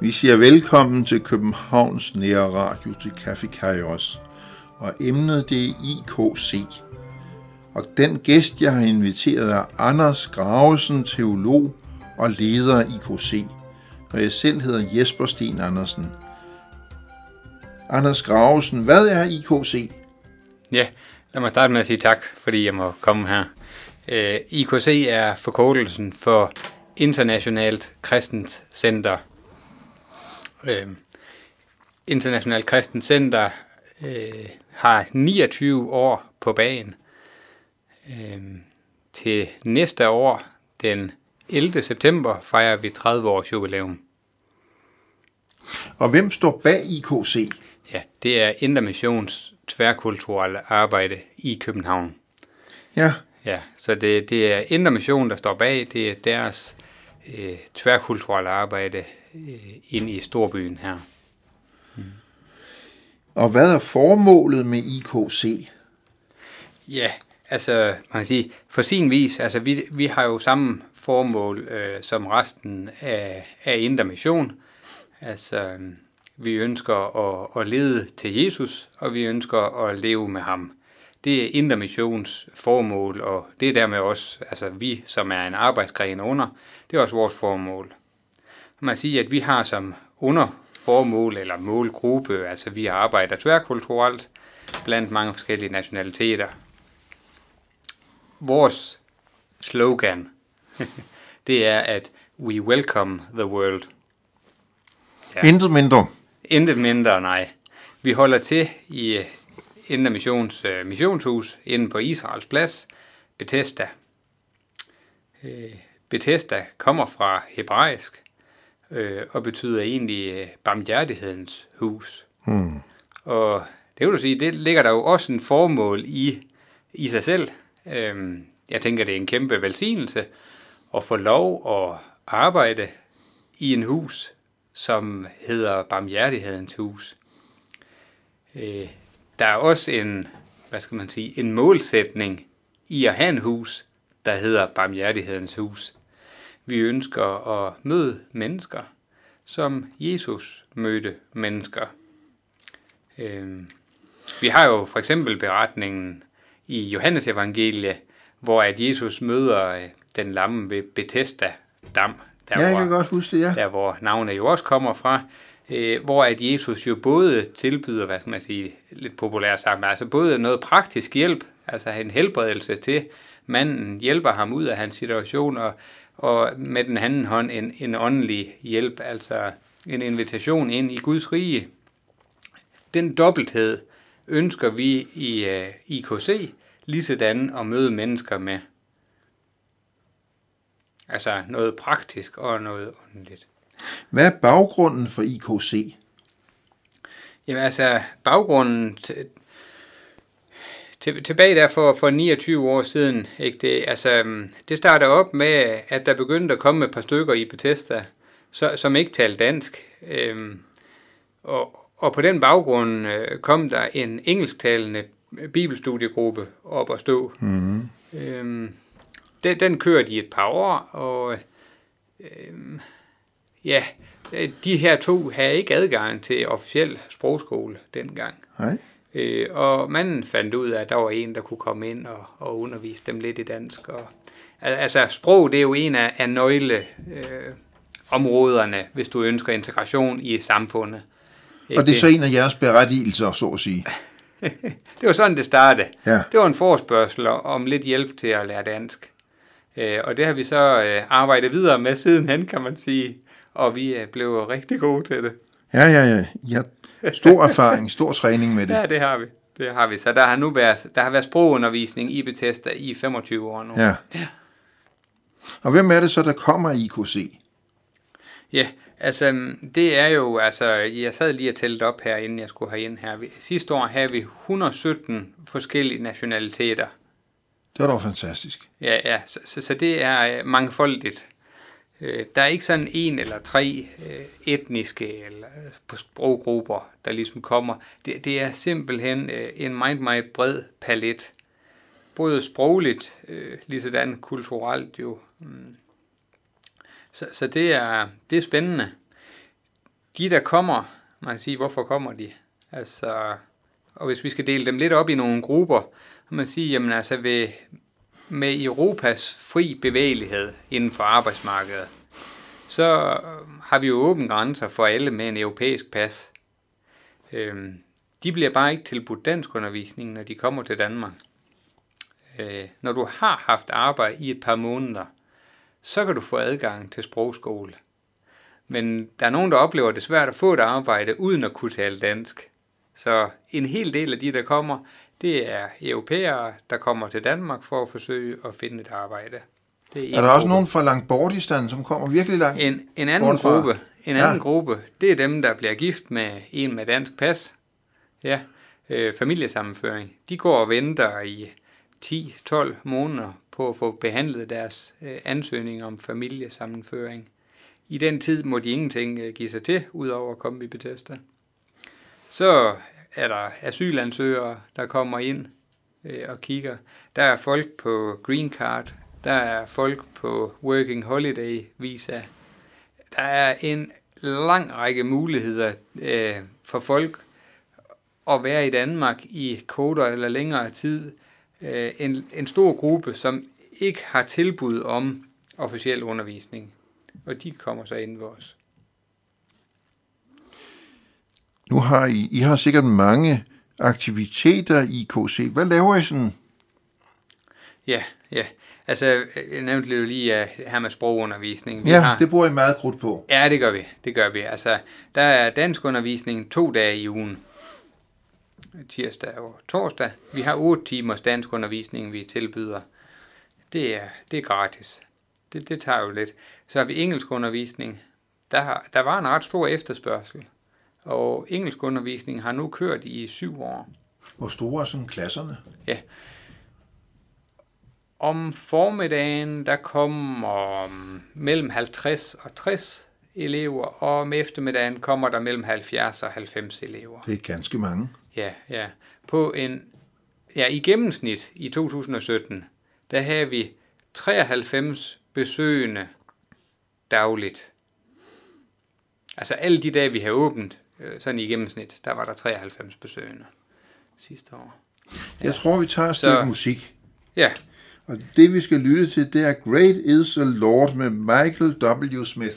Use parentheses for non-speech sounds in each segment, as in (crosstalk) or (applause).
Vi siger velkommen til Københavns Nære Radio til Café Kajos, og emnet det er IKC. Og den gæst, jeg har inviteret, er Anders Gravesen, teolog og leder af IKC, og jeg selv hedder Jesper Sten Andersen. Anders Gravesen, hvad er IKC? Ja, lad mig starte med at sige tak, fordi jeg må komme her. Øh, IKC er forkortelsen for Internationalt Kristent Center øh, International Kristen Center øh, har 29 år på bagen. Øh, til næste år, den 11. september, fejrer vi 30 års jubilæum. Og hvem står bag IKC? Ja, det er Intermissions tværkulturelle arbejde i København. Ja. Ja, så det, det er Intermission, der står bag. Det er deres øh, tværkulturelle arbejde øh, ind i storbyen her. Mm. Og hvad er formålet med IKC? Ja, altså man kan sige, for sin vis, altså vi, vi har jo samme formål øh, som resten af, af Indre Mission. Altså vi ønsker at, at lede til Jesus, og vi ønsker at leve med ham. Det er Indre Missions formål, og det er dermed også, altså vi, som er en arbejdsgren under, det er også vores formål. Man siger, at vi har som underformål eller målgruppe, altså vi arbejder tværkulturelt blandt mange forskellige nationaliteter. Vores slogan, (laughs) det er, at we welcome the world. Ja. Intet mindre. Intet mindre, nej. Vi holder til i Indre Missions uh, missionshus inde på Israels plads, Bethesda. Uh, Bethesda kommer fra hebraisk uh, og betyder egentlig uh, barmhjertighedens hus. Hmm. Og det vil du sige, det ligger der jo også en formål i, i sig selv. Uh, jeg tænker, det er en kæmpe velsignelse at få lov at arbejde i en hus, som hedder barmhjertighedens hus. Uh, der er også en, hvad skal man sige, en målsætning i at have en hus, der hedder Barmhjertighedens Hus. Vi ønsker at møde mennesker, som Jesus mødte mennesker. Øhm, vi har jo for eksempel beretningen i Johannes evangelie, hvor at Jesus møder øh, den lamme ved Bethesda Dam. Der, ja, jeg kan hvor, godt huske det, ja. Der, hvor navnet jo også kommer fra øh, hvor at Jesus jo både tilbyder, hvad skal man sige, lidt populært sagt, altså både noget praktisk hjælp, altså en helbredelse til manden, hjælper ham ud af hans situation, og, og med den anden hånd en, en åndelig hjælp, altså en invitation ind i Guds rige. Den dobbelthed ønsker vi i øh, IKC lige sådan at møde mennesker med. Altså noget praktisk og noget åndeligt. Hvad er baggrunden for IKC? Jamen altså, baggrunden til, til, tilbage der for, for 29 år siden, ikke, det, altså, det startede op med, at der begyndte at komme et par stykker i Bethesda, så, som ikke talte dansk. Øhm, og, og på den baggrund øh, kom der en engelsktalende bibelstudiegruppe op at stå. Mm-hmm. Øhm, den, den kørte i et par år, og øhm, Ja, øh, de her to havde ikke adgang til officiel sprogskole dengang. Nej. Øh, og manden fandt ud af, at der var en, der kunne komme ind og, og undervise dem lidt i dansk. Og, altså, sprog det er jo en af, af nøgle øh, områderne, hvis du ønsker integration i samfundet. Og det er så en af jeres berettigelser, så at sige. (laughs) det var sådan, det startede. Ja. Det var en forspørgsel om lidt hjælp til at lære dansk. Øh, og det har vi så øh, arbejdet videre med sidenhen, kan man sige og vi er blevet rigtig gode til det. Ja, ja, ja. Har stor erfaring, stor træning med det. Ja, det har vi. Det har vi. Så der har nu været, der har været sprogundervisning i Bethesda i 25 år nu. Ja. ja. Og hvem er det så, der kommer i IKC? Ja, altså det er jo, altså jeg sad lige og tælte op her, inden jeg skulle herind her. Sidste år havde vi 117 forskellige nationaliteter. Det var dog fantastisk. Ja, ja, så, så, så det er øh, mangfoldigt. Øh, der er ikke sådan en eller tre øh, etniske eller sproggrupper, der ligesom kommer. Det, det er simpelthen en meget, meget bred palet. Både sprogligt, øh, lige sådan kulturelt jo. Mm. Så, så det, er, det er spændende. De, der kommer, man kan sige, hvorfor kommer de? Altså, og hvis vi skal dele dem lidt op i nogle grupper, man sige, jamen altså ved, med Europas fri bevægelighed inden for arbejdsmarkedet, så øh, har vi jo åbne grænser for alle med en europæisk pas. Øhm, de bliver bare ikke tilbudt dansk undervisning, når de kommer til Danmark. Øh, når du har haft arbejde i et par måneder, så kan du få adgang til sprogskole. Men der er nogen, der oplever det svært at få et arbejde uden at kunne tale dansk. Så en hel del af de, der kommer, det er europæere, der kommer til Danmark for at forsøge at finde et arbejde. Det er, er der også nogen fra langt bort i stand, som kommer virkelig langt En, en anden gruppe, en anden ja. gruppe, det er dem, der bliver gift med en med dansk pas. Ja, øh, familiesammenføring. De går og venter i 10-12 måneder på at få behandlet deres øh, ansøgning om familiesammenføring. I den tid må de ingenting øh, give sig til, udover at komme i Bethesda. Så er der asylansøgere, der kommer ind øh, og kigger. Der er folk på green card, der er folk på working holiday visa. Der er en lang række muligheder øh, for folk at være i Danmark i kortere eller længere tid. Øh, en, en stor gruppe, som ikke har tilbud om officiel undervisning, og de kommer så ind ved os. Nu har I, I har sikkert mange aktiviteter i KC. Hvad laver I sådan? Ja, ja. Altså, jeg nævnte jo lige uh, her med sprogundervisning. Vi ja, har... det bruger I meget krudt på. Ja, det gør vi. Det gør vi. Altså, der er dansk undervisning to dage i ugen. Tirsdag og torsdag. Vi har otte timers dansk undervisning, vi tilbyder. Det er, det er gratis. Det, det tager jo lidt. Så har vi engelsk undervisning. Der, har, der var en ret stor efterspørgsel. Og engelskundervisning har nu kørt i syv år. Hvor store er sådan klasserne? Ja. Om formiddagen, der kommer mellem 50 og 60 elever, og om eftermiddagen kommer der mellem 70 og 90 elever. Det er ganske mange. Ja, ja. På en, ja, i gennemsnit i 2017, der havde vi 93 besøgende dagligt. Altså alle de dage, vi har åbent, øh, sådan i gennemsnit, der var der 93 besøgende sidste år. Ja. Jeg tror, vi tager et stykke musik. Ja. Og det, vi skal lytte til, det er Great is the Lord med Michael W. Smith.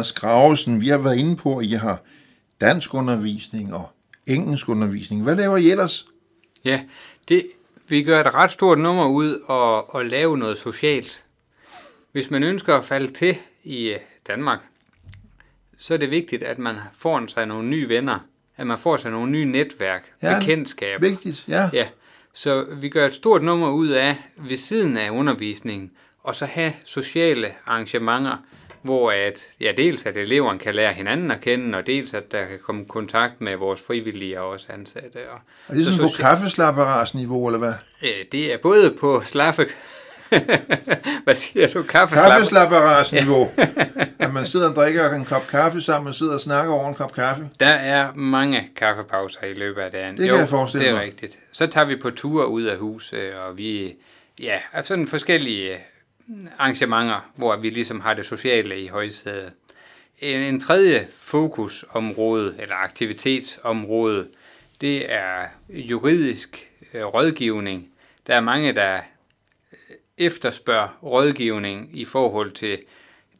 Anders Gravesen, vi har været inde på, at I har dansk undervisning og engelsk undervisning. Hvad laver I ellers? Ja, det, vi gør et ret stort nummer ud og, og lave noget socialt. Hvis man ønsker at falde til i Danmark, så er det vigtigt, at man får sig nogle nye venner, at man får sig nogle nye netværk, Ja, bekendtskaber. Vigtigt, ja. Ja, så vi gør et stort nummer ud af, ved siden af undervisningen, og så have sociale arrangementer, hvor at, ja, dels at eleverne kan lære hinanden at kende, og dels at der kan komme kontakt med vores frivillige og os ansatte. Og, Er det så sådan på socia- kaffeslapperarsniveau, eller hvad? Øh, Det er både på slaffe... (laughs) Hvad siger du? Kaffeslapper? Kaffeslapperarsniveau. (laughs) at man sidder og drikker en kop kaffe sammen og sidder og snakker over en kop kaffe. Der er mange kaffepauser i løbet af dagen. Det kan jeg forestille det er mig. rigtigt. Så tager vi på ture ud af huset, og vi... Ja, er sådan forskellige arrangementer, hvor vi ligesom har det sociale i højsædet. En, en tredje fokusområde, eller aktivitetsområde, det er juridisk øh, rådgivning. Der er mange, der øh, efterspørger rådgivning i forhold til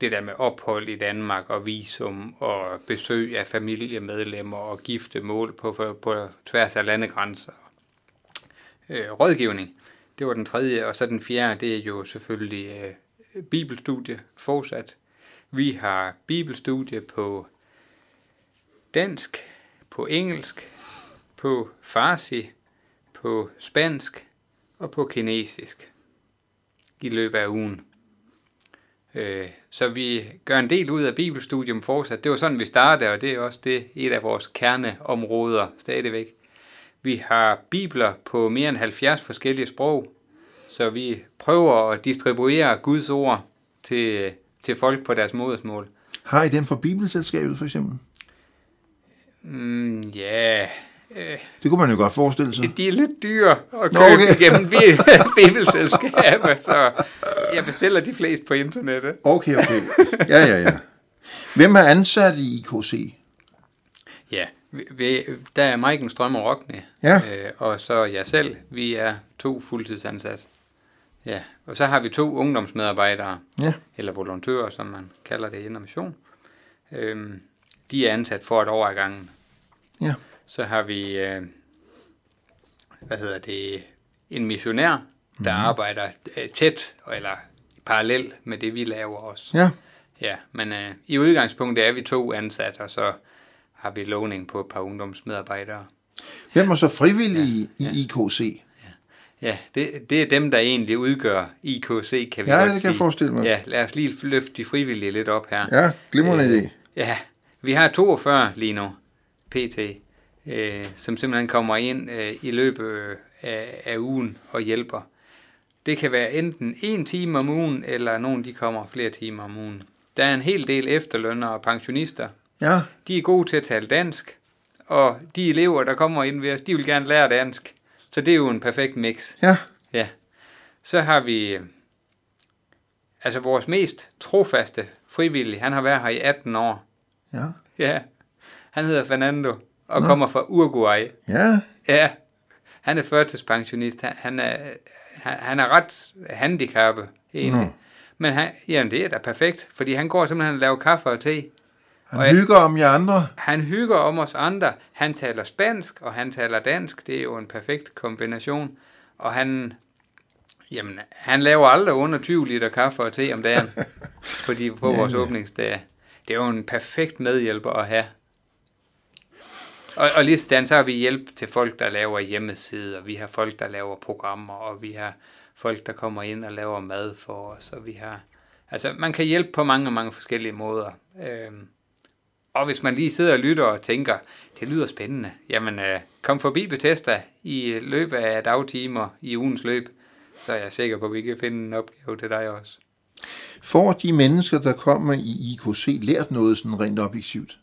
det der med ophold i Danmark og visum og besøg af familiemedlemmer og giftemål på, på, på tværs af landegrænser. Øh, rådgivning, det var den tredje, og så den fjerde, det er jo selvfølgelig øh, bibelstudie fortsat. Vi har bibelstudie på dansk, på engelsk, på farsi, på spansk og på kinesisk i løbet af ugen. Øh, så vi gør en del ud af bibelstudium fortsat. Det var sådan, vi startede, og det er også det et af vores kerneområder stadigvæk. Vi har bibler på mere end 70 forskellige sprog, så vi prøver at distribuere Guds ord til, til folk på deres modersmål. Har I dem fra Bibelselskabet, for eksempel? Mm, ja, øh, Det kunne man jo godt forestille sig. de er lidt dyre at købe Nå, okay. (laughs) okay. gennem bi- (laughs) bibelselskaber, så jeg bestiller de fleste på internettet. Okay, okay. Ja, ja, ja. Hvem er ansat i IKC? Ja, vi, vi, der er Maiken Strømmer Rockne, Ja. øh, og så jeg selv. Vi er to fuldtidsansatte. Ja, og så har vi to ungdomsmedarbejdere, Ja. eller volontører, som man kalder det i Innovation. Øhm, de er ansat for et år ad gangen. Ja. Så har vi, øh, hvad hedder det, en missionær, der mm. arbejder øh, tæt, eller parallel med det, vi laver også. Ja. Ja, men øh, i udgangspunktet er vi to ansatte, og så har vi lovning på et par ungdomsmedarbejdere. Hvem er så frivillig i, i IKC? Ja, det, det er dem, der egentlig udgør IKC, kan vi Ja, det kan sige. jeg forestille mig. Ja, lad os lige løfte de frivillige lidt op her. Ja, glimrende Øh, idé. Ja, vi har 42 lige nu, PT, øh, som simpelthen kommer ind øh, i løbet øh, af, af ugen og hjælper. Det kan være enten en time om ugen, eller nogen de kommer flere timer om ugen. Der er en hel del efterlønnere og pensionister. Ja, De er gode til at tale dansk, og de elever, der kommer ind ved os, de vil gerne lære dansk. Så det er jo en perfekt mix. ja. Ja. Så har vi altså vores mest trofaste frivillige. Han har været her i 18 år. Ja, Ja. Han hedder Fernando og kommer fra Uruguay. ja, Ja. Han er førtidspensionist. Han, han, er, han, han er ret handicappet, egentlig. Nå. Men han, jamen, det er da perfekt, fordi han går simpelthen og laver kaffe og te. Og han jeg- hygger om jer andre. Han hygger om os andre. Han taler spansk, og han taler dansk. Det er jo en perfekt kombination. Og han, jamen, han laver aldrig under 20 liter kaffe og te om dagen (laughs) de, på vores åbningsdage. Det er jo en perfekt medhjælper at have. Og, og lige sådan, så har vi hjælp til folk, der laver hjemmesider, vi har folk, der laver programmer, og vi har folk, der kommer ind og laver mad for os, og vi har... Altså, man kan hjælpe på mange, mange forskellige måder. Øhm, og hvis man lige sidder og lytter og tænker, det lyder spændende, jamen øh, kom forbi Bethesda i løbet af dagtimer i ugens løb, så er jeg sikker på, at vi kan finde en opgave til dig også. Får de mennesker, der kommer i IKC, lært noget sådan rent objektivt?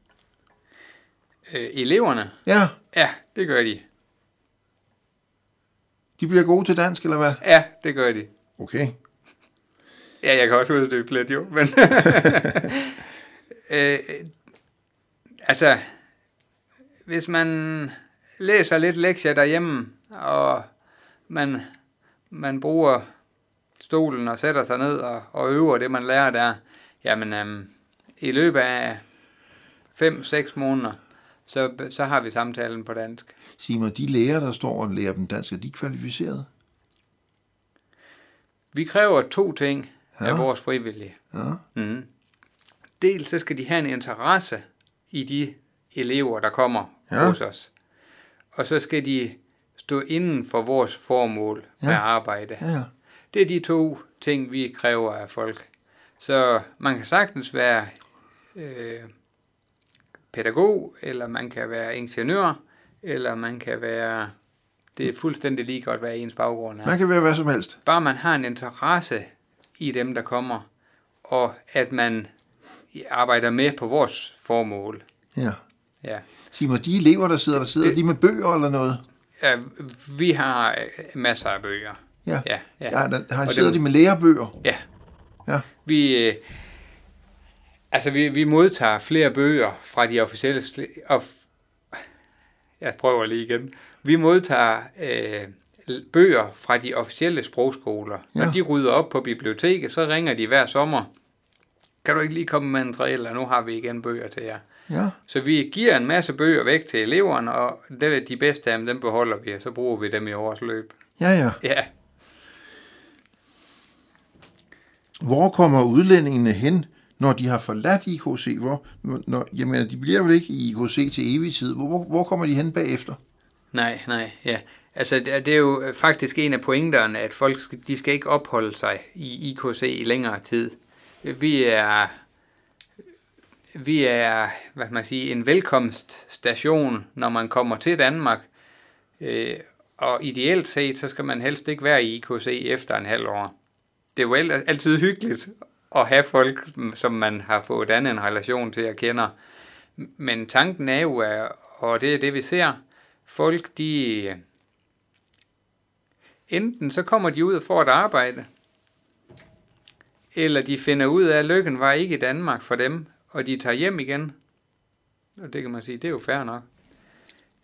Øh, eleverne, Ja, ja, det gør de. de bliver gode til dansk, eller hvad? Ja, det gør de. Okay. Ja, jeg kan også uddybe lidt jo, men... (laughs) (laughs) øh, altså, hvis man læser lidt lektier derhjemme, og man, man bruger stolen og sætter sig ned og, og øver det, man lærer der, jamen, øhm, i løbet af 5-6 måneder, så, så har vi samtalen på dansk. Sig mig, de læger, der står og lærer dem dansk, er de kvalificerede? Vi kræver to ting. Ja. af vores frivillige. Ja. Mm. Dels så skal de have en interesse i de elever, der kommer Ja. hos os. Og så skal de stå inden for vores formål ja. med arbejde. Ja, ja. Det er de to ting, vi kræver af folk. Så man kan sagtens være øh, pædagog, eller man kan være ingeniør, eller man kan være... Det er fuldstændig lige godt, hvad ens baggrund er. Man kan være hvad som helst. Bare man har en interesse i dem, der kommer, og at man arbejder med på vores formål. Ja. Ja. Sig mig, de elever, der sidder, der sidder Det- de med bøger eller noget? ja vi har øh, masser af bøger. Ja. Ja, ja. ja der, har, Og sidder dem- de med lærebøger? Ja. Ja. Vi, øh, altså vi, vi modtager flere bøger fra de officielle... Of, jeg prøver lige igen. Vi modtager øh, bøger fra de officielle sprogskoler. Ja. Når de rydder op på biblioteket, så ringer de hver sommer. Kan du ikke lige komme med en tre, eller nu har vi igen bøger til jer. Ja. Så vi giver en masse bøger væk til eleverne, og det er de bedste af dem, dem beholder vi, og så bruger vi dem i års løb. Ja, ja. Ja, Hvor kommer udlændingene hen, når de har forladt IKC? Hvor, når, jeg mener, de bliver vel ikke i IKC til evig tid. Hvor, hvor, kommer de hen bagefter? nej, nej, ja. Altså, det er jo faktisk en af pointerne, at folk skal, de skal ikke opholde sig i IKC i længere tid. Vi er, vi er, hvad man sige, en velkomststation, når man kommer til Danmark. Øh, og ideelt set, så skal man helst ikke være i IKC efter en halv år. Det er jo altid hyggeligt at have folk, som man har fået dannet en relation til at kende. Men tanken er jo, og det er det, vi ser, folk, de... Enten så kommer de ud og får et arbejde, eller de finder ud af, at lykken var ikke i Danmark for dem, og de tager hjem igen. Og det kan man sige, det er jo fair nok.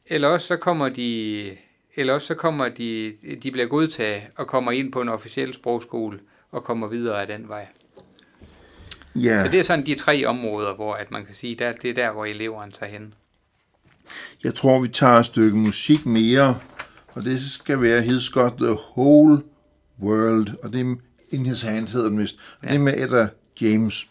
Eller også så kommer de, eller også så kommer de, de bliver godtaget og kommer ind på en officiel sprogskole og kommer videre af den vej. Ja, Så det er sådan de tre områder, hvor at man kan sige, der, det er der, hvor eleverne tager hen. jeg tror, vi tager et stykke musik mere, og det skal være He's Got the Whole World, og det er In His Hand hedder den vist, og det er med Etta James.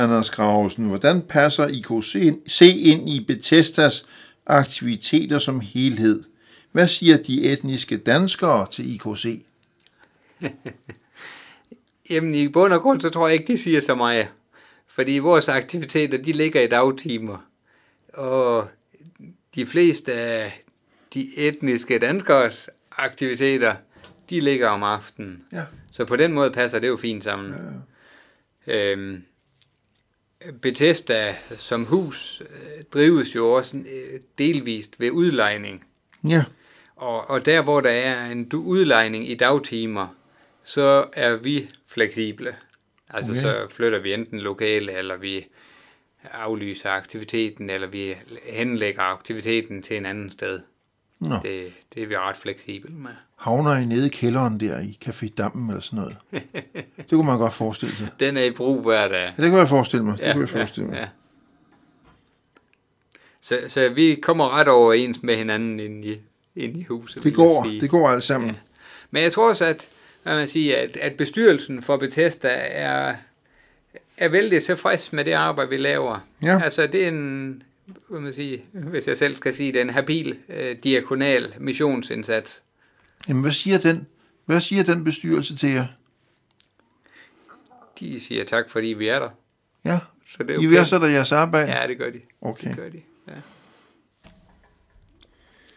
Anders Gravesen, hvordan passer IKC ind i Bethesdas aktiviteter som helhed? Hvad siger de etniske danskere til IKC? (laughs) Jamen i bund og grund, så tror jeg ikke, de siger så meget. Fordi vores aktiviteter, de ligger i dagtimer. Og de fleste af de etniske danskers aktiviteter, de ligger om aftenen. Ja. Så på den måde passer det jo fint sammen. Ja. Øhm, Bethesda som hus øh, drives jo også øh, delvist ved udlejning. Ja, Og, og der, hvor der er en udlejning i dagtimer, så er vi fleksible. Altså, okay. så flytter vi enten lokale, eller vi aflyser aktiviteten, eller vi henlægger aktiviteten til en anden sted. Nå. Det, det er vi ret fleksible med. havner I nede i kælderen der i Café Dammen eller sådan noget? (laughs) Det kunne man godt forestille sig. Den er i brug hver dag. Ja, det kunne jeg forestille mig. Det kunne jeg forestille mig. ja. Så, så vi kommer ret overens med hinanden inde i, inde i huset. Det går, det går alt sammen. Ja. Men jeg tror også, at, hvad man siger, at, at bestyrelsen for Bethesda er, er vældig tilfreds med det arbejde, vi laver. Ja. Altså, det er en, hvad man sige, hvis jeg selv skal sige det, en habil øh, diakonal missionsindsats. Jamen, hvad siger den? Hvad siger den bestyrelse til jer? De siger tak, fordi vi er der. Ja, Så det er I okay. værdsætter jeres arbejde? Ja, det gør de. Okay. Det gør de, ja.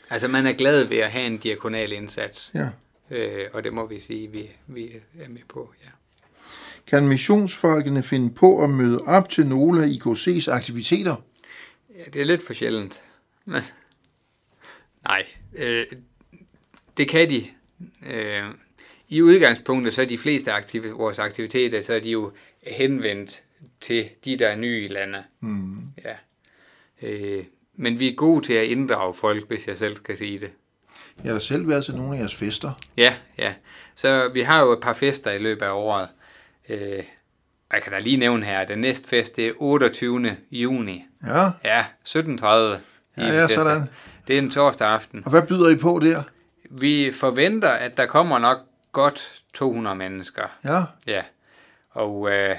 Altså, man er glad ved at have en diakonal indsats. Ja. Øh, og det må vi sige, vi, vi er med på, ja. Kan missionsfolkene finde på at møde op til nogle af IKC's aktiviteter? Ja, det er lidt for sjældent. Men, nej, øh, det kan de. Øh, I udgangspunktet, så er de fleste aktiv- vores aktiviteter, så er de jo henvendt til de, der er nye i landet. Mm. Ja. Øh, men vi er gode til at inddrage folk, hvis jeg selv skal sige det. Jeg har selv været til nogle af jeres fester. Ja, ja. Så vi har jo et par fester i løbet af året. Øh, jeg kan da lige nævne her, at den næste fest, det er 28. juni. Ja, Ja, 17.30. Ja, ja, sådan. Det er en torsdag aften. og hvad byder I på der? Vi forventer, at der kommer nok godt 200 mennesker. Ja, Ja. Og øh,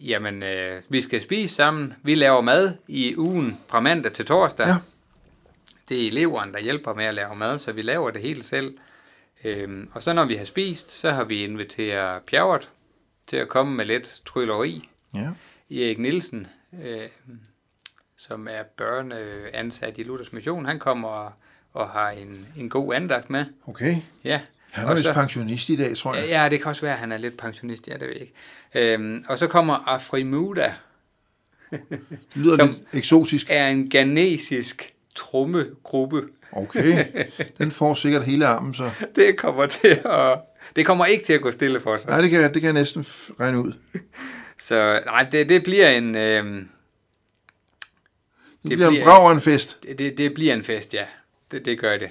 jamen, øh, vi skal spise sammen. Vi laver mad i ugen fra mandag til torsdag. Ja. Det er eleverne, der hjælper med at lave mad, så vi laver det helt selv. Øhm, og så når vi har spist, så har vi inviteret Pjerrot til at komme med lidt trylleri. ja. Erik Nielsen, øh, som er børneansat i Luthers Mission, han kommer og, og har en, en god andagt med. Okay. Ja. Han er vist pensionist i dag, tror jeg. Ja, det kan også være, at han er lidt pensionist, ja, det ved jeg ikke. Øhm, og så kommer Afrimuda, Det lyder Som- lidt eksotisk. er en ghanesisk trommegruppe. Okay. (laughs) Den får sikkert hele armen, så. Det kommer til at... Det kommer ikke til at gå stille for sig. Nej, det kan, det kan jeg næsten regne ud. (laughs) Så nej, det, det bliver en... Øhm, Det, bliver en bliver- brav og en fest. det, det, det bliver en fest, ja. Det, det gør det.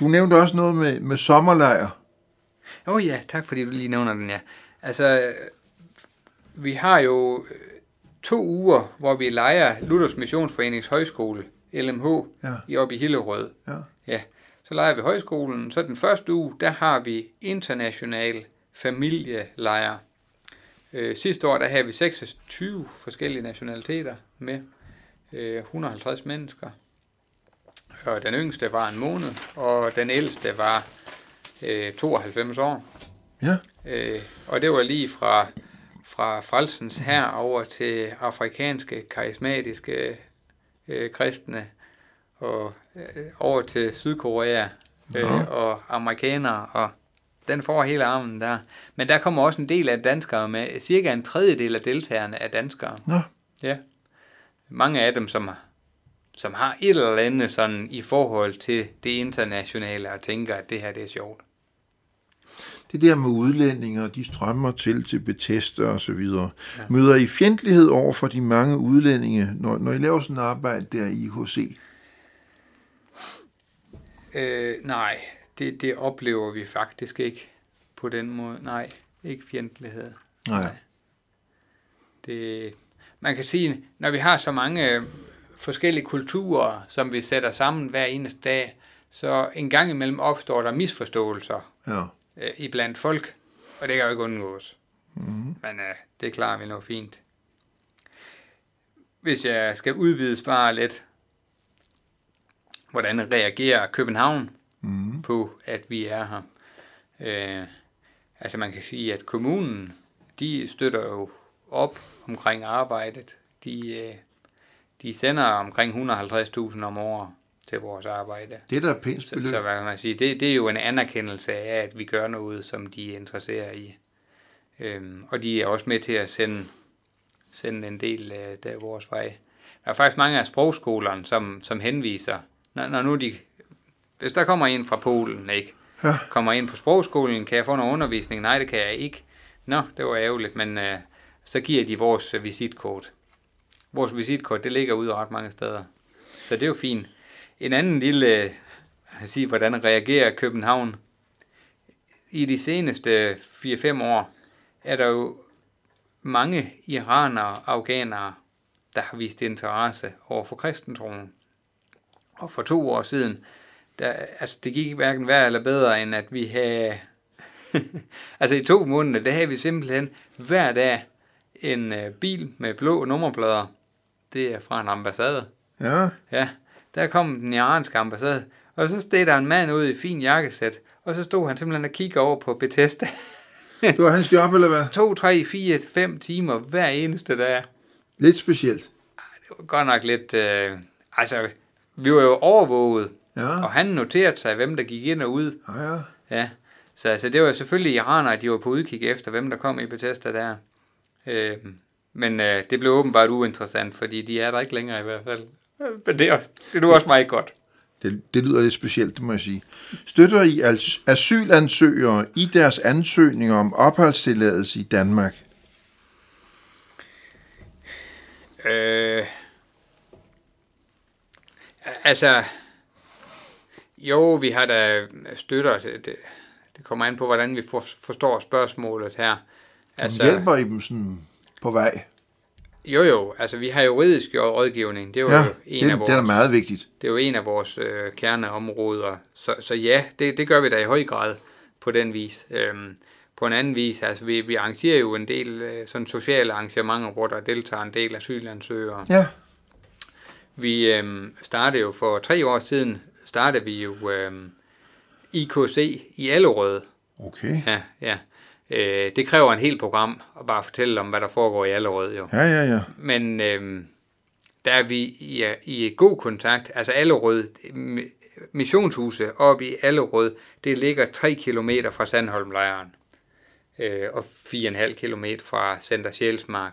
Du nævnte også noget med, med sommerlejr. Åh oh, ja, tak fordi du lige nævner den, ja. Altså, vi har jo øh, to uger, hvor vi leger Luthers Missionsforenings Højskole, LMH, Ja. i oppe i Hillerød. Ja. Ja, så leger vi højskolen. Så den første uge, der har vi international familielejr. Øh, sidste år, der havde vi 26 forskellige nationaliteter med. Øh, 150 mennesker. Og den yngste var en måned, og den ældste var øh, 92 år. Ja. Øh, og det var lige fra, fra frelsens her over til afrikanske, karismatiske øh, kristne, og øh, over til Sydkorea øh, Nå. og amerikanere, og den får hele armen der. Men der kommer også en del af danskere med. Cirka en tredjedel af deltagerne er danskere. Nå, Ja. Mange af dem, som, som har et eller andet sådan i forhold til det internationale, og tænker, at det her det er sjovt. det der med udlændinge, de strømmer til til Bethesda og så videre. Ja. Møder I fjendtlighed over for de mange udlændinge, når, når I laver sådan et arbejde der i IHC? Øh, nej, det, det oplever vi faktisk ikke på den måde. Nej, ikke fjendtlighed. Nej. Det, man kan sige, når vi har så mange øh, forskellige kulturer, som vi sætter sammen hver eneste dag, så en gang imellem opstår der misforståelser Ja. øh, iblandt folk, og det kan jo ikke undgås. Mm. Men øh, det klarer vi nu fint. Hvis jeg skal udvide bare lidt, hvordan reagerer København mm. på, at vi er her? Øh, altså man kan sige, at kommunen, de støtter jo op omkring arbejdet. De, øh, de sender omkring 150.000 om året til vores arbejde. Det er da pænt Så, beløb. så hvad kan man sige, det, det er jo en anerkendelse af, at vi gør noget, som de er interesseret i. Øhm, og de er også med til at sende, sende en del af der vores vej. Der er faktisk mange af sprogskolerne, som, som henviser, når, når nu de, hvis der kommer en fra Polen, ikke? Ja. Kommer ind på sprogskolen, kan jeg få noget undervisning? Nej, det kan jeg ikke. Nå, det var ærgerligt, men øh, så giver de vores øh, visitkort. Vores visitkort, det ligger ude ret mange steder. Så det er jo fint. En anden lille, øh, at sige, hvordan reagerer København? I de seneste 4-5 år er der jo mange iranere og afghanere, der har vist interesse over for kristentroen. Og for to år siden, der, altså det gik hverken værre eller bedre, end at vi havde... (laughs) altså i to måneder, der havde vi simpelthen hver dag en øh, bil med blå nummerplader. Det er fra en ambassade. Ja, Ja, der kom den iranske ambassade, og så stod der en mand ude i fin jakkesæt, og så stod han simpelthen og kiggede over på Bethesda. det var hans job, eller hvad? 2, 3, 4, 5 timer hver eneste dag. Lidt specielt. Det var godt nok lidt... Øh, altså, vi var jo overvåget, Ja, og han noterede sig, hvem der gik ind og ud. ja, ja. Ja, så altså, det var selvfølgelig iranere, de var på udkig efter, hvem der kom i Bethesda der. Øh, men øh, det blev åbenbart uinteressant, fordi de er der ikke længere i hvert fald. Men det er, det er nu også meget godt. Det, det lyder lidt specielt, det må jeg sige. Støtter I als- asylansøgere i deres ansøgninger om opholdstilladelse i Danmark? Øh, altså, jo, vi har da støtter. Det, det, det kommer an på, hvordan vi for, forstår spørgsmålet her. Altså, hjælper I dem sådan på vej? Jo, jo, altså vi har juridisk rådgivning. Det er jo Ja, en det, af vores, det er meget vigtigt. det er jo en af vores øh, kerneområder. Så, så ja, det, det gør vi da i høj grad på den vis. Øhm, på en anden vis, altså vi, vi arrangerer jo en del øh, sådan sociale arrangementer, hvor der deltager en del asylansøgere. Ja, Vi øhm, startede jo for tre år siden, startede vi jo øhm, IKC i Allerød. okay. Ja, ja. Øh, det kræver en helt program at bare fortælle om, hvad der foregår i Allerød jo. Ja, ja, ja. Men øhm, der er vi i, i god kontakt. Altså Allerød, mi- missionshuse oppe i Allerød, det ligger 3 km fra Sandholmlejren. Øh, og 4,5 km fra Center Sjælsmark.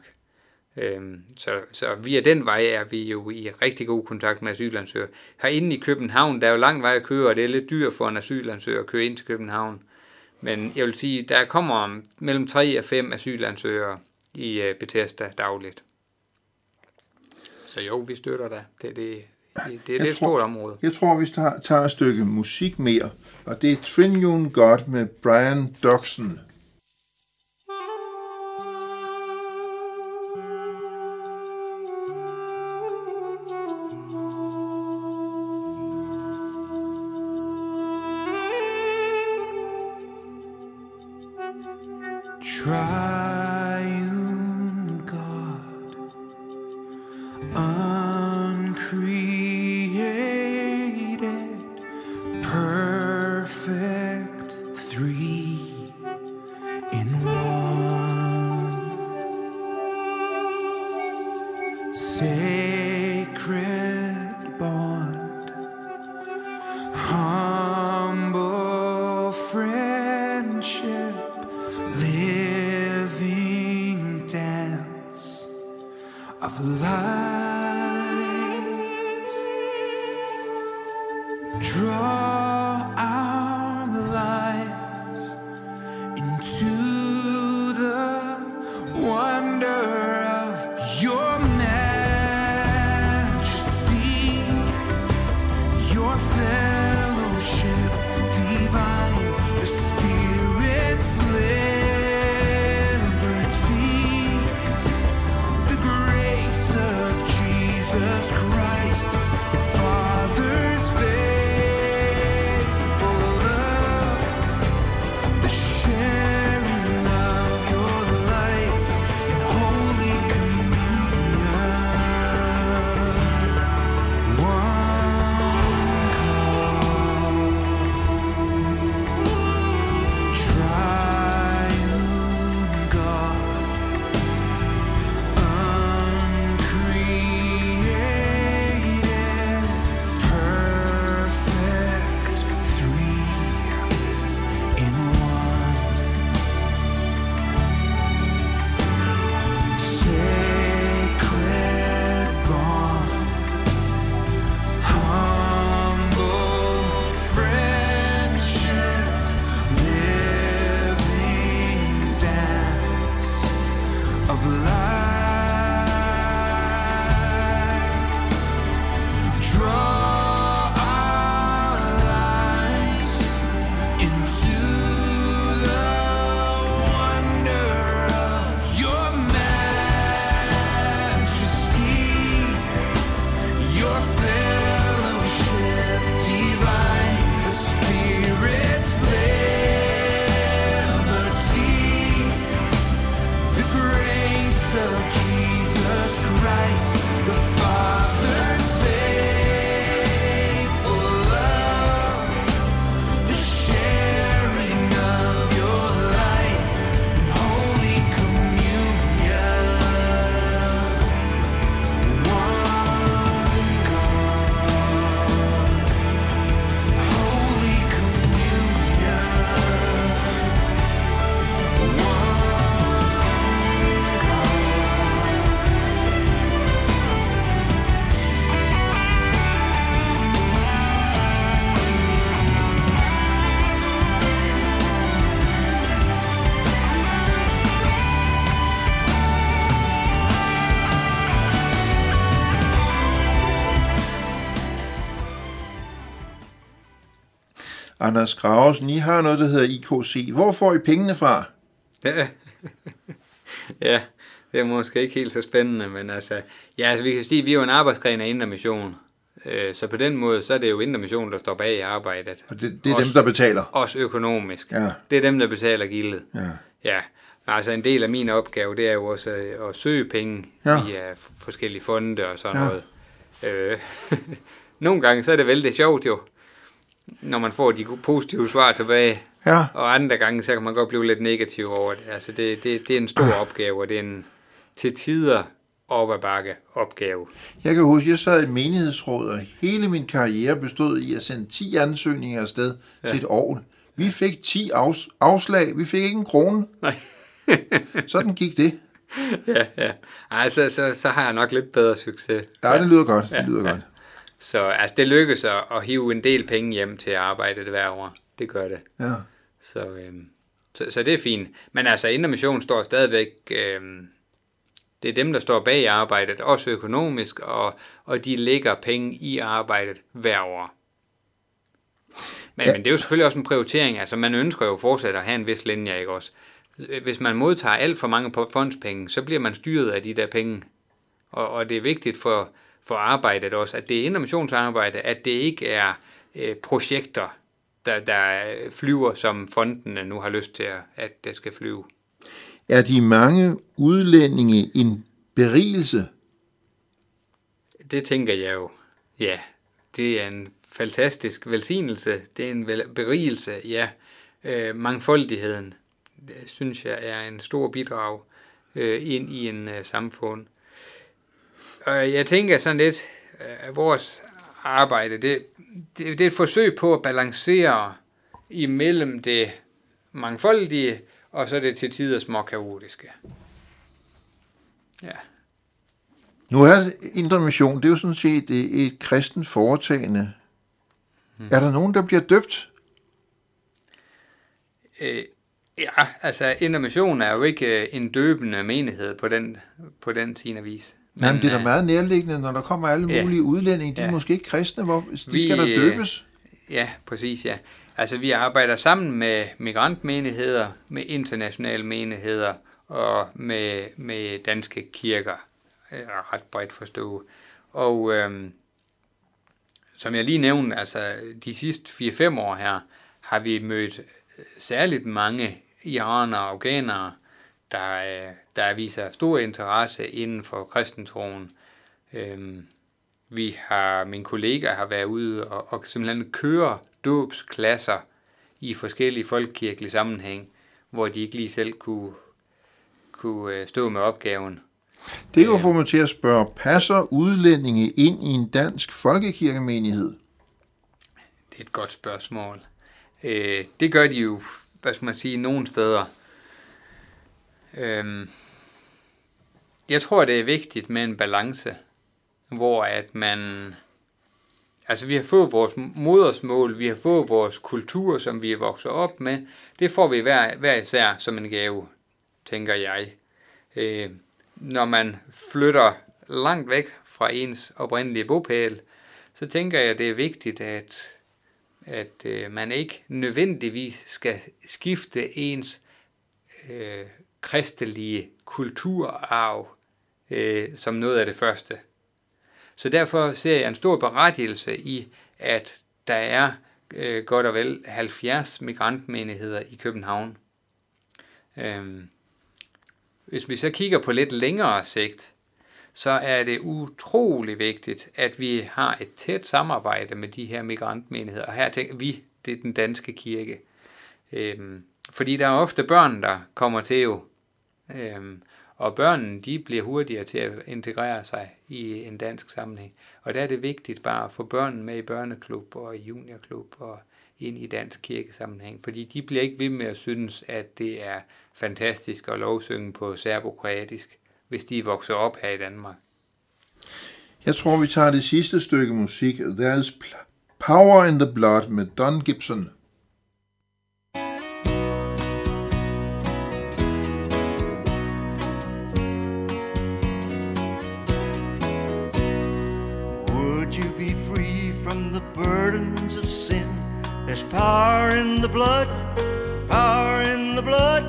Øhm, så, så via den vej er vi jo i rigtig god kontakt med asylansøgere. Herinde i København, der er jo lang vej at køre, og det er lidt dyrt for en asylansøger at køre ind til København. Men jeg vil sige, der kommer mellem 3 og 5 asylansøgere i uh, Bethesda dagligt. Så jo, vi støtter da. Det, det, det, det, er et stort område. Jeg tror, vi tager, tager et stykke musik mere, og det er Trinion God med Brian Doxson. cry Anders Gravesen, I har noget, der hedder IKC. Hvor får I pengene fra? Ja. (laughs) ja, det er måske ikke helt så spændende, men altså, ja, altså vi kan sige, at vi er jo en arbejdsgren af Indre Mission. Øh, Så på den måde, så er det jo Indre Mission, der står bag i arbejdet. Og det, det er Også- dem, der betaler. Også økonomisk. Ja. Det er dem, der betaler gildet. Ja. Ja, altså en del af min opgave, det er jo også øh, at søge penge Ja. via forskellige fonde og sådan ja. noget. Øh, (laughs) nogle gange, så er det vældig sjovt jo, når man får de positive svar tilbage. Ja. Og andre gange, så kan man godt blive lidt negativ over det. Altså, det, det, det er en stor opgave, og det er en til tider op ad bakke opgave. Jeg kan huske, jeg sad i et menighedsråd, og hele min karriere bestod i at sende 10 ansøgninger afsted ja. til et år. Vi fik 10 afs- afslag. Vi fik ikke en krone. Nej. (laughs) Sådan gik det. ja, ja. Ej, så, så, så har jeg nok lidt bedre succes. Ja, det lyder godt. Det lyder godt. Så altså, det lykkes at, at hive en del penge hjem til at arbejde det hver år. Det gør det. Ja. Så, øhm, så, så det er fint. Men altså, Indre Mission står stadigvæk... Øhm, det er dem, der står bag arbejdet, også økonomisk, og, og de lægger penge i arbejdet hver år. Men, Ja. ja. men det er jo selvfølgelig også en prioritering. Altså, man ønsker jo fortsat at have en vis linje, ikke også? Hvis man modtager alt for mange på- fondspenge, så bliver man styret af de der penge. Og, og det er vigtigt for, for arbejdet også, at det er intermissionsarbejde, at det ikke er øh, projekter, der, der flyver, som fondene nu har lyst til, at, at det skal flyve. Er de mange udlændinge en berigelse? Det tænker jeg jo. Ja, det er en fantastisk velsignelse. Det er en berigelse, ja. Øh, mangfoldigheden, synes jeg er en stor bidrag øh, ind i en øh, samfund. Og jeg tænker sådan lidt, øh, at vores arbejde, det, det, det er et forsøg på at balancere imellem det mangfoldige, og så det til tider små kaotiske. Ja. Nu er Indre Mission, det er jo sådan set et, et kristent foretagende. Hmm. Er der nogen, der bliver døbt? Øh, ja, altså Indre Mission er jo ikke øh, en døbende menighed på den, på den sin vis. Men, Men det er da øh, meget nærliggende, når der kommer alle ja. mulige udlændinge. De er Ja. måske ikke kristne, hvor de Vi, skal der øh, døbes. Ja, præcis, ja. Altså, vi arbejder sammen med migrantmenigheder, med internationale menigheder og med, med danske kirker, er ret bredt forstået. Og øhm, som jeg lige nævnte, altså de sidste 4-5 år her, har vi mødt særligt mange iranere og afghanere, øh, der viser stor interesse inden for kristentroen. Øhm, vi har, min kollega har været ude og, og simpelthen køre dåbsklasser i forskellige folkekirkelige sammenhæng, hvor de ikke lige selv kunne, kunne øh, stå med opgaven. Det kan jo få mig til at spørge, passer udlændinge ind i en dansk folkekirkemenighed? Det er et godt spørgsmål. Øh, det gør de jo, hvad skal man sige, nogle steder. Øhm, jeg tror, det er vigtigt med en balance, hvor at man... Altså, vi har fået vores modersmål, vi har fået vores kultur, som vi er vokset op med. Det får vi hver, hver især som en gave, tænker jeg. Øh, når man flytter langt væk fra ens oprindelige bopæl, så tænker jeg, det er vigtigt, at, at øh, man ikke nødvendigvis skal skifte ens øh, kristelige kulturarv øh, som noget af det første. Så derfor ser jeg en stor berettigelse i, at der er øh, godt og vel 70 migrantmenigheder i København. Øhm, hvis vi så kigger på lidt længere sigt, så er det utrolig vigtigt, at vi har et tæt samarbejde med de her migrantmenigheder. Og her tænker vi, det er den danske kirke. Øhm, fordi der er ofte børn, der kommer til jo. Øhm, og børnene, de bliver hurtigere til at integrere sig i en dansk sammenhæng. Og der er det vigtigt bare at få børnene med i børneklub og i juniorklub og ind i dansk kirkesammenhæng. Fordi de bliver ikke ved med at synes, at det er fantastisk at lovsynge på serbokroatisk, hvis de vokser op her i Danmark. Jeg tror, vi tager det sidste stykke musik. There is Power in the Blood med Don Gibson. Power in the blood, power in the blood.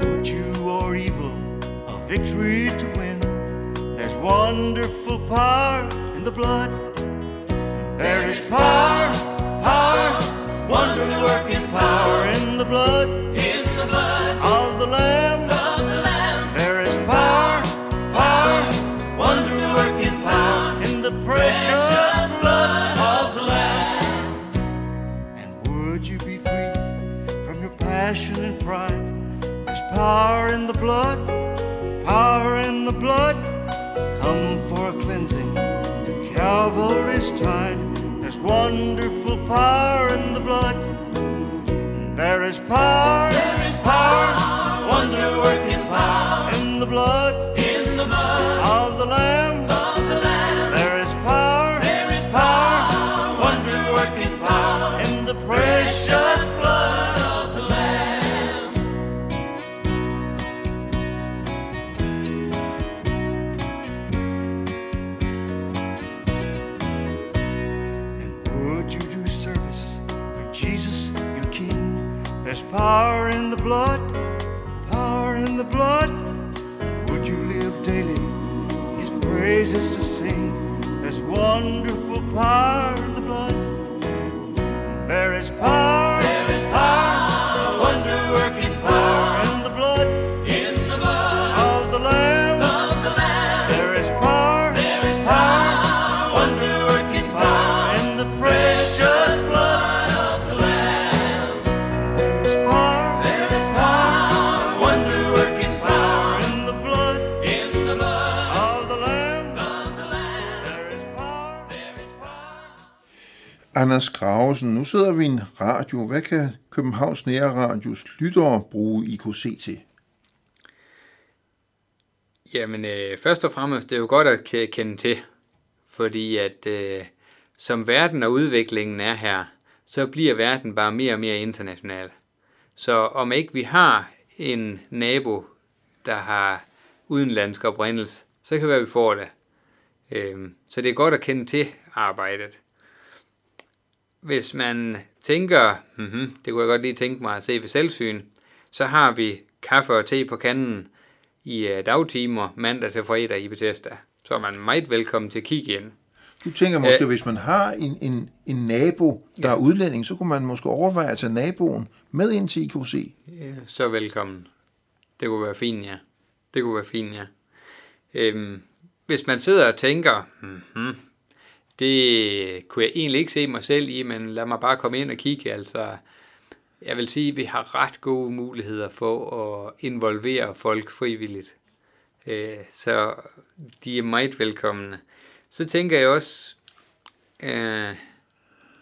Good you or evil, a victory to win. There's wonderful power in the blood. There is power, power, wonder working power in the blood, In the blood of the Lamb. Power in the blood, power in the blood. Come for a cleansing to Calvary's tide. There's wonderful power in the blood. There is power, there is power, wonder working power in the blood Jesus, your King? There's power in the blood, power in the blood. Would you live daily His praises to sing? There's wonderful power in the blood. There is power, Anders Gravesen, nu sidder vi i en radio. Hvad kan Københavns Nære Radios lyttere bruge IKC til? Jamen, øh, først og fremmest, det er jo godt at kende til, fordi at øh, som verden og udviklingen er her, så bliver verden bare mere og mere international. Så om ikke vi har en nabo, der har udenlandsk oprindelse, så kan det være, at vi får det. Øh, så det er godt at kende til arbejdet. Hvis man tænker, mm-hmm, det kunne jeg godt lige tænke mig at se ved selvsyn, så har vi kaffe og te på kanden i øh, dagtimer mandag til fredag i Bethesda. Så er man meget velkommen til at kigge ind. Du tænker måske, Øh. hvis man har en, en, en nabo, der er udlænding, så kunne man måske overveje at tage naboen med ind til IKC. Ja, så velkommen. Det kunne være fint, ja. Det kunne være fint, ja. Øhm, hvis man sidder og tænker, mm-hmm, det kunne jeg egentlig ikke se mig selv i, men lad mig bare komme ind og kigge. Altså, jeg vil sige, at vi har ret gode muligheder for at involvere folk frivilligt. Øh, så de er meget velkomne. Så tænker jeg også, øh,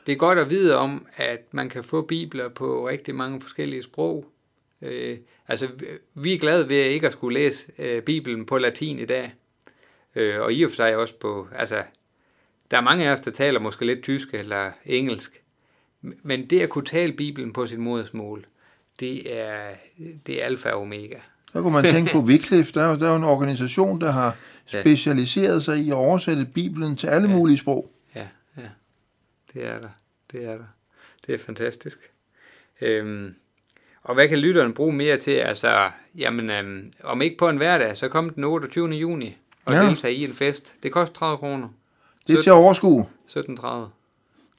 det er godt at vide om, at man kan få bibler på rigtig mange forskellige sprog. Øh, altså, vi- er glade ved ikke at skulle læse øh, Bibelen på latin i dag. Øh, og i og for sig også på, altså, der er mange af os, der taler måske lidt tysk eller engelsk. Men det at kunne tale Bibelen på sit modersmål, det er, det er alfa og omega. Så kunne man tænke på (laughs) Wycliffe, der er jo, der er jo en organisation, der har Ja. specialiseret sig i at oversætte Bibelen til alle mulige sprog. Ja, ja. Det er der. Det er der. Det er fantastisk. Øhm, og hvad kan lytteren bruge mere til? Altså, jamen, øhm, om ikke på en hverdag, så kom den 28. juni og Ja. ja. deltage i en fest. Det koster 30 kroner. Det er til at overskue. 17,30.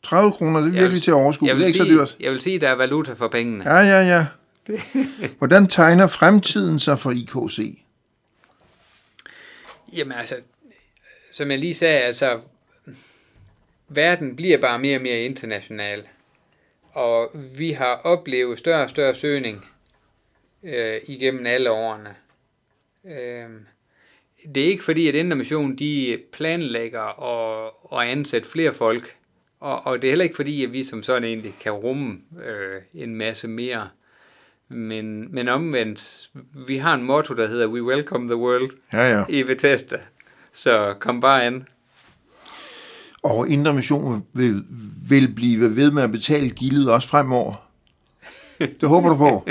30 kroner, det er virkelig vil- til at overskue. Det er ikke så sige, dyrt. jeg vil sige, der er valuta for pengene. Ja, ja, ja. (laughs) Hvordan tegner fremtiden sig for IKC? Jamen altså, som jeg lige sagde, altså, verden bliver bare mere og mere international. Og vi har oplevet større og større søgning øh, igennem alle årene. Øh, det er ikke fordi, at Indre Mission de planlægger at, at ansætte flere folk. Og, og det er heller ikke fordi, at vi som sådan egentlig kan rumme øh, en masse mere. Men, men omvendt, vi har en motto, der hedder We Welcome the World Ja, ja. i Bethesda. Så kom bare an. Og Indre Mission vil, vil blive ved med at betale gildet også fremover. (laughs) Det håber du på.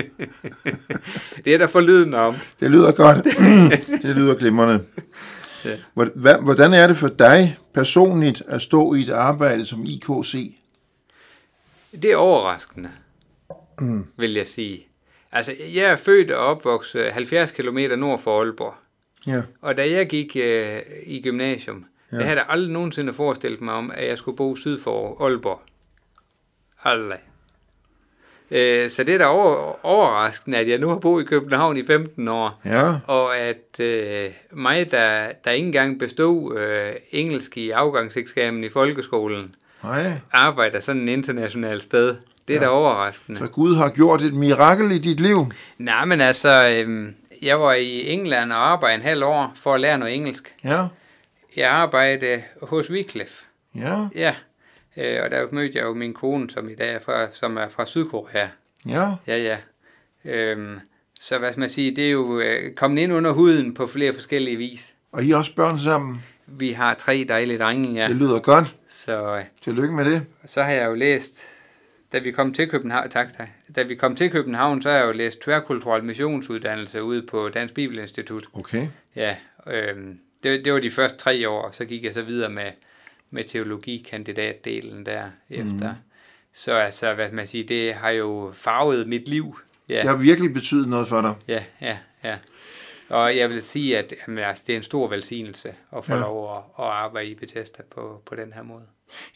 (laughs) Det er der for lyden om. Det lyder godt. (laughs) det lyder glimrende. Hva- Hvordan er det for dig personligt at stå i et arbejde som IKC? Det er overraskende, mm. vil jeg sige. Altså, jeg er født og opvokset 70 km nord for Aalborg. Ja. Og da jeg gik øh, i gymnasium, ja. jeg havde aldrig nogensinde forestillet mig om, at jeg skulle bo syd for Aalborg. Aldrig. Øh, så det er da over, overraskende, at jeg nu har boet i København i 15 år. Ja. Og at øh, mig, der, der ikke engang bestod øh, engelsk i afgangseksamen i folkeskolen, Nej. arbejder sådan et internationalt sted. Det er ja. da overraskende. Så Gud har gjort et mirakel i dit liv. Nej, men altså, øhm, jeg var i England og arbejdede en halv år for at lære noget engelsk. Ja. Jeg arbejdede hos Wycliffe. Ja. Ja, øh, og der mødte jeg jo min kone, som i dag er fra, som er fra Sydkorea. Ja. Ja, ja. Øhm, så hvad skal man sige, det er jo øh, kommet ind under huden på flere forskellige vis. Og I har også børn sammen. Vi har tre dejlige drenge, ja. Det lyder godt. Så øh, Tillykke med det. så har jeg jo læst, da vi kom til København, tak, tak. Da vi kom til København, så har jeg jo læst tværkulturel missionsuddannelse ude på Dansk Bibelinstitut. Okay. Ja, øhm, det, det var de første tre år, og så gik jeg så videre med, med teologikandidatdelen der efter. Mm. Så altså, hvad man sige, det har jo farvet mit liv. Ja, Det har virkelig betydet noget for dig. ja, ja, ja. Og jeg vil sige, at jamen, altså, det er en stor velsignelse at få Ja. lov at, at arbejde i Bethesda på, på den her måde.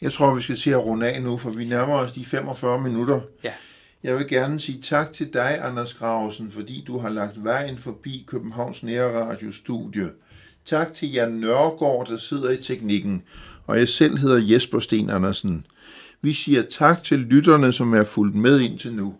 Jeg tror, vi skal til at runde af nu, for vi nærmer os de 45 minutter. Ja, Jeg vil gerne sige tak til dig, Anders Gravesen, fordi du har lagt vejen forbi Københavns Nærradio Studie. Tak til Jan Nørgaard, der sidder i teknikken, og jeg selv hedder Jesper Sten Andersen. Vi siger tak til lytterne, som er fulgt med indtil nu.